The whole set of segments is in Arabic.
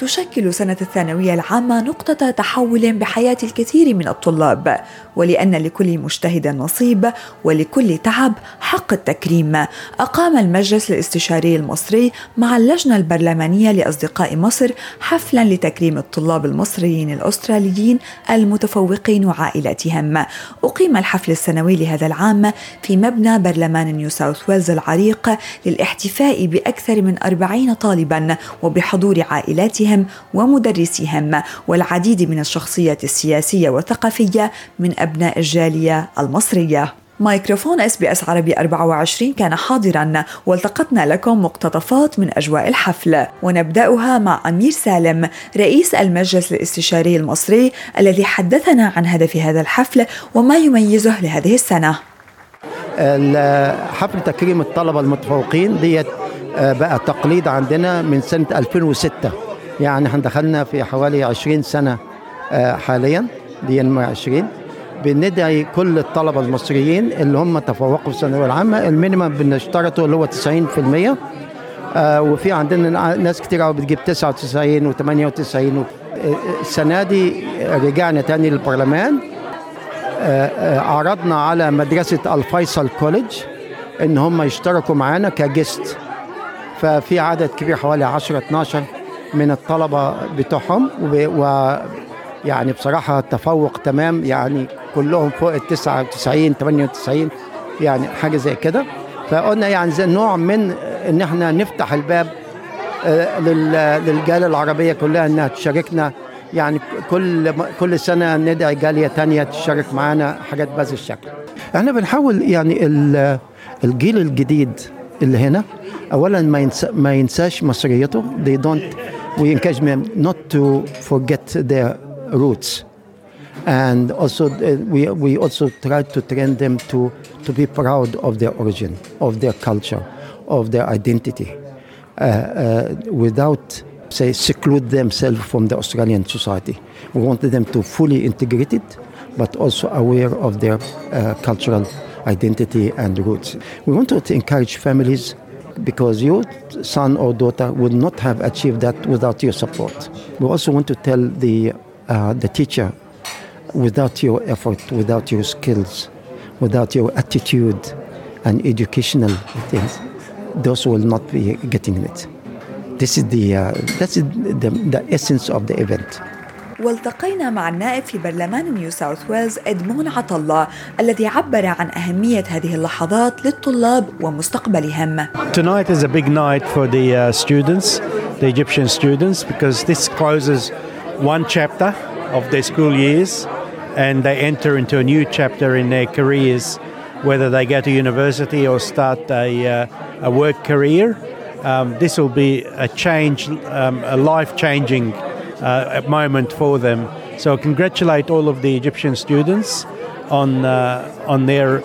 تشكل سنة الثانوية العامة نقطة تحول بحياة الكثير من الطلاب ولأن لكل مجتهد نصيب ولكل تعب حق التكريم. أقام المجلس الاستشاري المصري مع اللجنة البرلمانية لأصدقاء مصر حفلا لتكريم الطلاب المصريين الأستراليين المتفوقين وعائلاتهم أقيم الحفل السنوي لهذا العام في مبنى برلمان نيو ساوث ويلز العريق للاحتفاء بأكثر من أربعين طالبا وبحضور عائلاتهم ومدرسيهم والعديد من الشخصيات السياسية والثقافية من أبناء الجالية المصرية. مايكروفون SBS عربي 24 كان حاضرا والتقطنا لكم مقتطفات من أجواء الحفل. ونبدأها مع أمير سالم رئيس المجلس الاستشاري المصري الذي حدثنا عن هدف هذا الحفل وما يميزه لهذه السنة. حفل تكريم الطلبة المتفوقين ديت بقى تقليد عندنا من سنة 2006 يعني إحنا دخلنا في حوالي 20 سنة حاليا دي 20 بندعي كل الطلبة المصريين اللي هم تفوقوا في الثانوية العامة المينيمم بنشترطه اللي هو 90% آه وفي عندنا ناس كتير قوي بتجيب 99 و98 السنة دي رجعنا تاني للبرلمان. آه آه عرضنا على مدرسة الفيصل كوليدج إن هم يشتركوا معانا كجست. ففي عدد كبير حوالي 10 12 من الطلبة بتوعهم و يعني بصراحة تفوق تمام يعني كلهم فوق ال 99 98 يعني حاجة زي كده. فقلنا يعني زي نوع من إن إحنا نفتح الباب للجالية العربية كلها إنها تشاركنا. يعني كل كل سنة ندعي جالية تانية تشارك معانا حاجات بهذا الشكل. إحنا بنحاول يعني الجيل الجديد اللي هنا اولا ما ما ينساش مصريته. They don't we encourage them not to forget their roots. And also uh, we, we also try to train them to, to be proud of their origin of their culture of their identity. Uh, uh, without say seclude themselves from the Australian society. We want them to fully integrate it but also aware of their cultural identity and roots. We want to encourage families because your son or daughter would not have achieved that without your support we also want to tell the uh, the teacher without your effort, without your skills, without your attitude and educational things, those will not be getting it. This is the uh, that's the, the essence of the event. والتقينا مع النائب في برلمان نيو ساوث ويلز إدمون عطلة الذي عبر عن أهمية هذه اللحظات للطلاب ومستقبلهم. Tonight is a big night for the uh, students, the Egyptian students, because this closes one chapter of their school years and they enter into a new chapter in their careers, whether they go to university or start a, uh, a work career. Um, this will be a change, um, a life changing uh, moment for them. So, I congratulate all of the Egyptian students on, uh, on their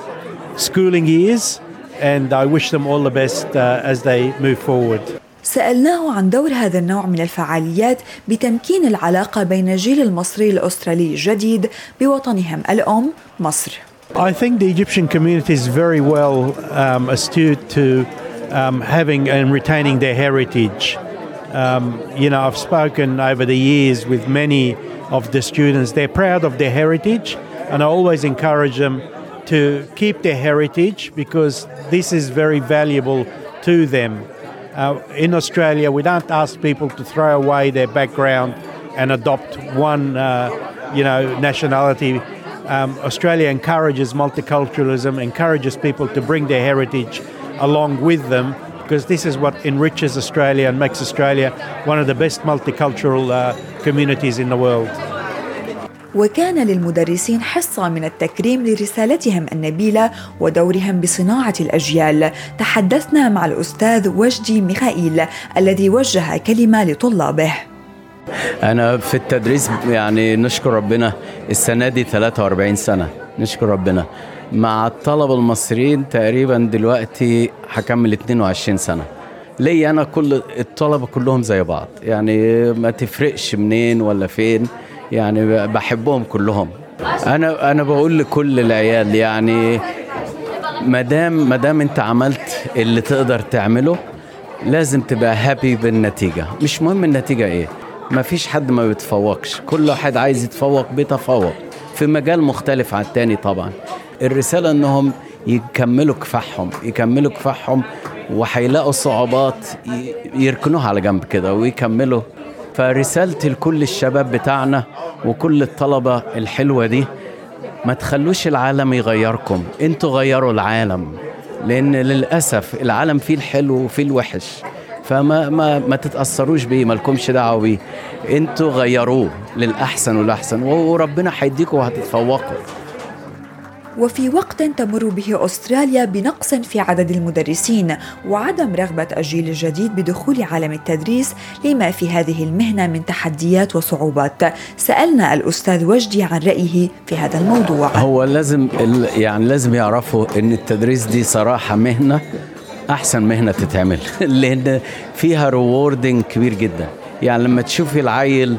schooling years and I wish them all the best as they move forward. سألناه عن دور هذا النوع من الفعاليات بتمكين العلاقة بين الجيل المصري الأسترالي الجديد بوطنهم الأم مصر. I think the Egyptian community is very well um, astute to um, having and retaining their heritage. Um, you know, I've spoken over the years with many of the students. They're proud of their heritage, and I always encourage them to keep their heritage because this is very valuable to them. Uh, in Australia, we don't ask people to throw away their background and adopt one, uh, you know, nationality. Um, Australia encourages multiculturalism, encourages people to bring their heritage along with them, because this is what enriches Australia and makes Australia one of the best multicultural uh, communities in the world. وكان للمدرسين حصة من التكريم لرسالتهم النبيلة ودورهم بصناعة الأجيال. تحدثنا مع الأستاذ وجدي ميخائيل الذي وجه كلمة لطلابه. أنا في التدريس يعني نشكر ربنا السنة دي 43 سنة. نشكر ربنا. مع الطلبة المصريين تقريبا دلوقتي هكمل 22 سنة. ليا أنا كل الطلبة كلهم زي بعض. يعني ما تفرقش منين ولا فين. يعني بحبهم كلهم. أنا أنا بقول لكل العيال يعني ما دام ما دام أنت عملت اللي تقدر تعمله لازم تبقى هابي بالنتيجة. مش مهم النتيجة إيه. ما فيش حد ما بيتفوقش. كل واحد عايز يتفوق بيتفوق. في مجال مختلف عن التاني طبعا. الرسالة إنهم يكملوا كفاحهم يكملوا كفاحهم وهيلاقوا صعوبات يركنوها على جنب كده ويكملوا. فرسالتي لكل الشباب بتاعنا وكل الطلبة الحلوة دي ما تخلوش العالم يغيركم أنتوا غيروا العالم لأن للأسف العالم فيه الحلو وفيه الوحش. فما ما ما تتأثروش بيه مالكمش دعوة بيه. أنتوا غيروه للأحسن والأحسن وربنا هيديكم وهتتفوقوا. وفي وقت تمر به أستراليا بنقص في عدد المدرسين وعدم رغبة الجيل الجديد بدخول عالم التدريس لما في هذه المهنة من تحديات وصعوبات. سألنا الأستاذ وجدي عن رأيه في هذا الموضوع. هو لازم يعني لازم يعرفوا إن التدريس دي صراحة مهنة أحسن مهنة تتعمل. لأن فيها ريوردنج كبير جدا. يعني لما تشوفي العيل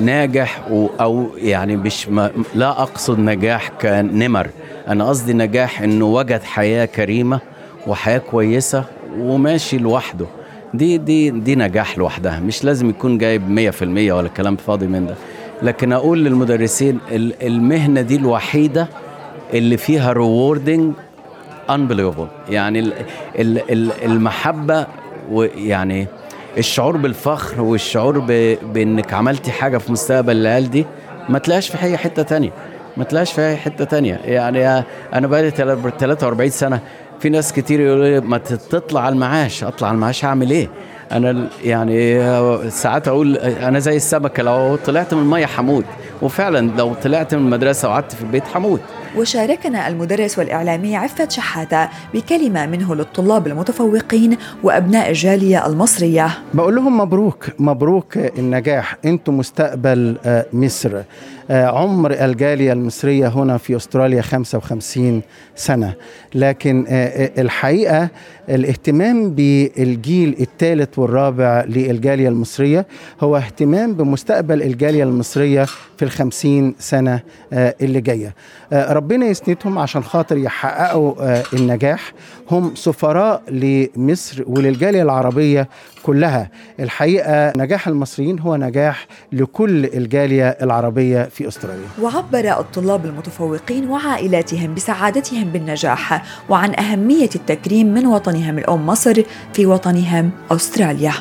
ناجح أو يعني مش لا أقصد نجاح كنمر. أنا قصدي نجاح إنه وجد حياة كريمة وحياة كويسة وماشي لوحده. دي دي دي نجاح لوحدها. مش لازم يكون جايب 100% ولا كلام فاضي من ده. لكن أقول للمدرسين ال- المهنة دي الوحيدة اللي فيها ريوردنج unbelievable. يعني ال- ال- ال- المحبة ويعني الشعور بالفخر والشعور ب- بإنك عملتي حاجة في مستقبل العيال دي ما تلاقيش في أي حتة تانية ما تلاقيش في أي حتة تانية. يعني أنا بقالي تل- 43 سنة في ناس كتير يقولوا لي ما تطلع على المعاش أطلع على المعاش هعمل إيه؟ أنا يعني ساعات أقول أنا زي السمكة لو طلعت من المية هموت وفعلا لو طلعت من المدرسة وقعدت في البيت هموت وشاركنا المدرس والإعلامي عفت شحاتة بكلمة منه للطلاب المتفوقين وأبناء الجالية المصرية. بقول لهم مبروك مبروك النجاح. أنتم مستقبل آه، مصر. عمر الجالية المصرية هنا في أستراليا 55 سنة. لكن آه، آه، الحقيقة الاهتمام بالجيل الثالث والرابع للجالية المصرية هو اهتمام بمستقبل الجالية المصرية في الخمسين سنة آه، اللي جاية. آه، ربنا يسندهم عشان خاطر يحققوا آه، النجاح. هم سفراء لمصر وللجالية العربية كلها. الحقيقة نجاح المصريين هو نجاح لكل الجالية العربية في أستراليا وعبر الطلاب المتفوقين وعائلاتهم بسعادتهم بالنجاح وعن أهمية التكريم من وطنهم الأم مصر في وطنهم أستراليا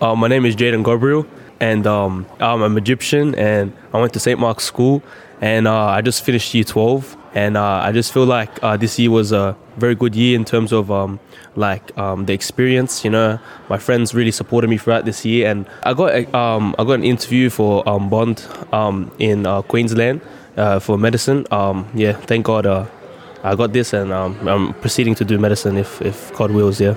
Uh, my name is Jaden Gabriel, and um, I'm an Egyptian, and I went to St. Mark's School, and uh, I just finished Year 12, and uh, I just feel like uh, this year was a very good year in terms of um, like um, the experience. You know, my friends really supported me throughout this year, and I got a- um, I got an interview for um, Bond um, in uh, Queensland uh, for medicine. Um, yeah, thank God uh, I got this, and I'm proceeding to do medicine if if God wills. Yeah.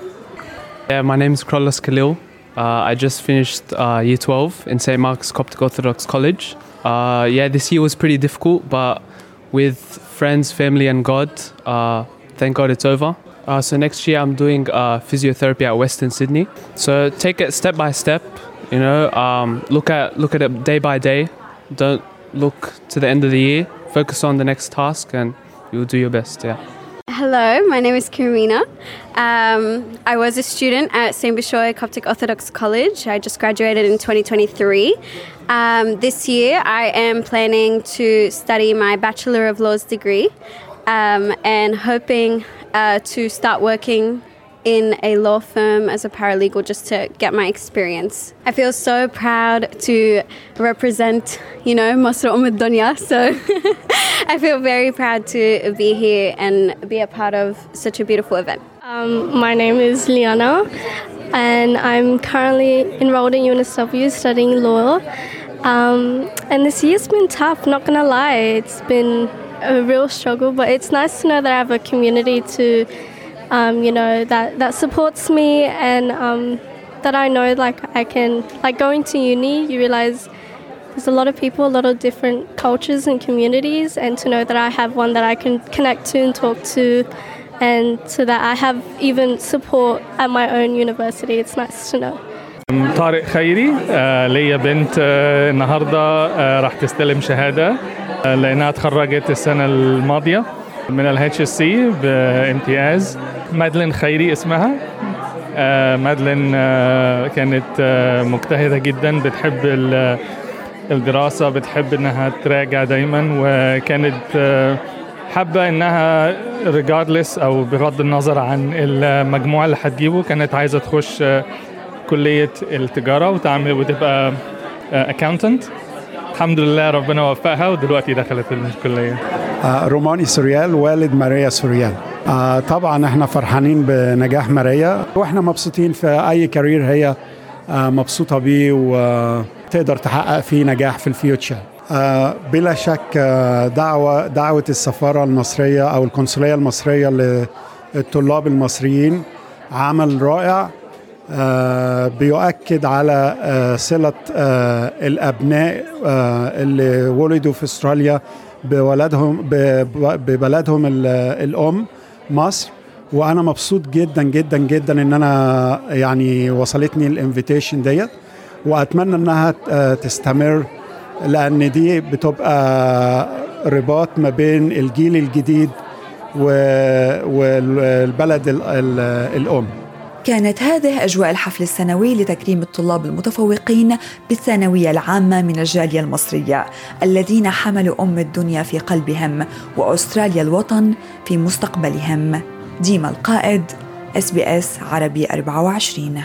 Yeah, my name is Krolos Khalil. Uh, I just finished year 12 in St. Mark's Coptic Orthodox College. Yeah, this year was pretty difficult, but with friends, family, and God, uh, thank God it's over. Uh, so next year I'm doing uh, physiotherapy at Western Sydney. So take it step by step. You know, um, look at look at it day by day. Don't look to the end of the year. Focus on the next task, and you'll do your best. Yeah. Hello, my name is Karina. Um, I was a student at St. Bishoy Coptic Orthodox College. I just graduated in 2023. Um, this year, I am planning to study my Bachelor of Laws degree um, and hoping uh, to start working in a law firm as a paralegal just to get my experience. I feel so proud to represent, you know, Masr Umad Dunya. So I feel very proud to be here and be a part of such a beautiful event. Um, my name is Liana, and I'm currently enrolled in UNSW studying law. Um, and this year's been tough, not gonna lie. It's been a real struggle, but it's nice to know that I have a community to, um, you know, that, that supports me and um, that I know like I can, like going to uni, you realize there's a lot of people, a lot of different cultures and communities, and to know that I have one that I can connect to and talk to, and so that I have even support at my own university. It's nice to know. طارق خيري آه، ليا بنت آه، النهارده آه، راح تستلم شهاده آه، لانها تخرجت السنه الماضيه من الاتش اس سي بامتياز مادلين خيري اسمها آه، مادلين آه، كانت آه، مجتهدة جدا بتحب ال- الدراسة بتحب إنها تراجع دايما وكانت آه، حابة إنها regardless أو بغض النظر عن المجموع اللي هتجيبه كانت عايزة تخش آه، كلية التجارة وتعمل وتبقى accountant الحمد لله ربنا وفقها ودلوقتي دخلت الكلية. آه، روماني سوريال والد ماريا سوريال. آه، طبعا إحنا فرحانين بنجاح ماريا. وإحنا مبسوطين في أي career هي آه، مبسوطة بيه وتقدر تحقق فيه نجاح في ال future؟ آه، بلا شك آه، دعوة دعوة السفارة المصرية أو القنصلية المصرية للطلاب المصريين عمل رائع آه، بيؤكد على صلة الأبناء اللي ولدوا في أستراليا بولدهم ببلدهم ال- الأم مصر. وأنا مبسوط جدا جدا جدا إن أنا يعني وصلتني الانفيتيشن ديت. وأتمنى إنها آه، تستمر لأن دي بتبقى رباط ما بين الجيل الجديد والبلد ال- ال- الأم. كانت هذه أجواء الحفل السنوي لتكريم الطلاب المتفوقين بالثانوية العامة من الجالية المصرية الذين حملوا أم الدنيا في قلبهم وأستراليا الوطن في مستقبلهم. ديما القائد اس بي اس عربي 24